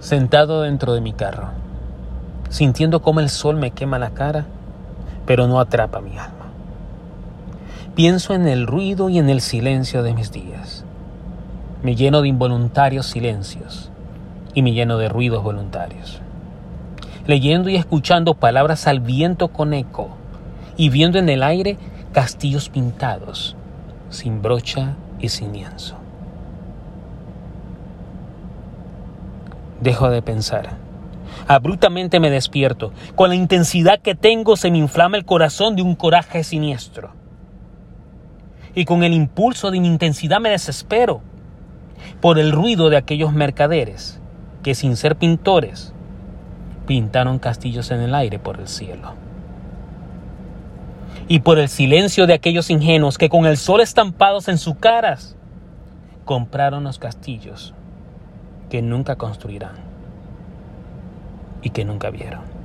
sentado dentro de mi carro, sintiendo cómo el sol me quema la cara, pero no atrapa mi alma. Pienso en el ruido y en el silencio de mis días. Me lleno de involuntarios silencios y me lleno de ruidos voluntarios. Leyendo y escuchando palabras al viento con eco y viendo en el aire castillos pintados, sin brocha y sin lienzo. Dejo de pensar. Abruptamente me despierto. Con la intensidad que tengo se me inflama el corazón de un coraje siniestro. Y con el impulso de mi intensidad me desespero por el ruido de aquellos mercaderes que sin ser pintores pintaron castillos en el aire por el cielo. Y por el silencio de aquellos ingenuos que con el sol estampados en sus caras compraron los castillos que nunca construirán y que nunca vieron.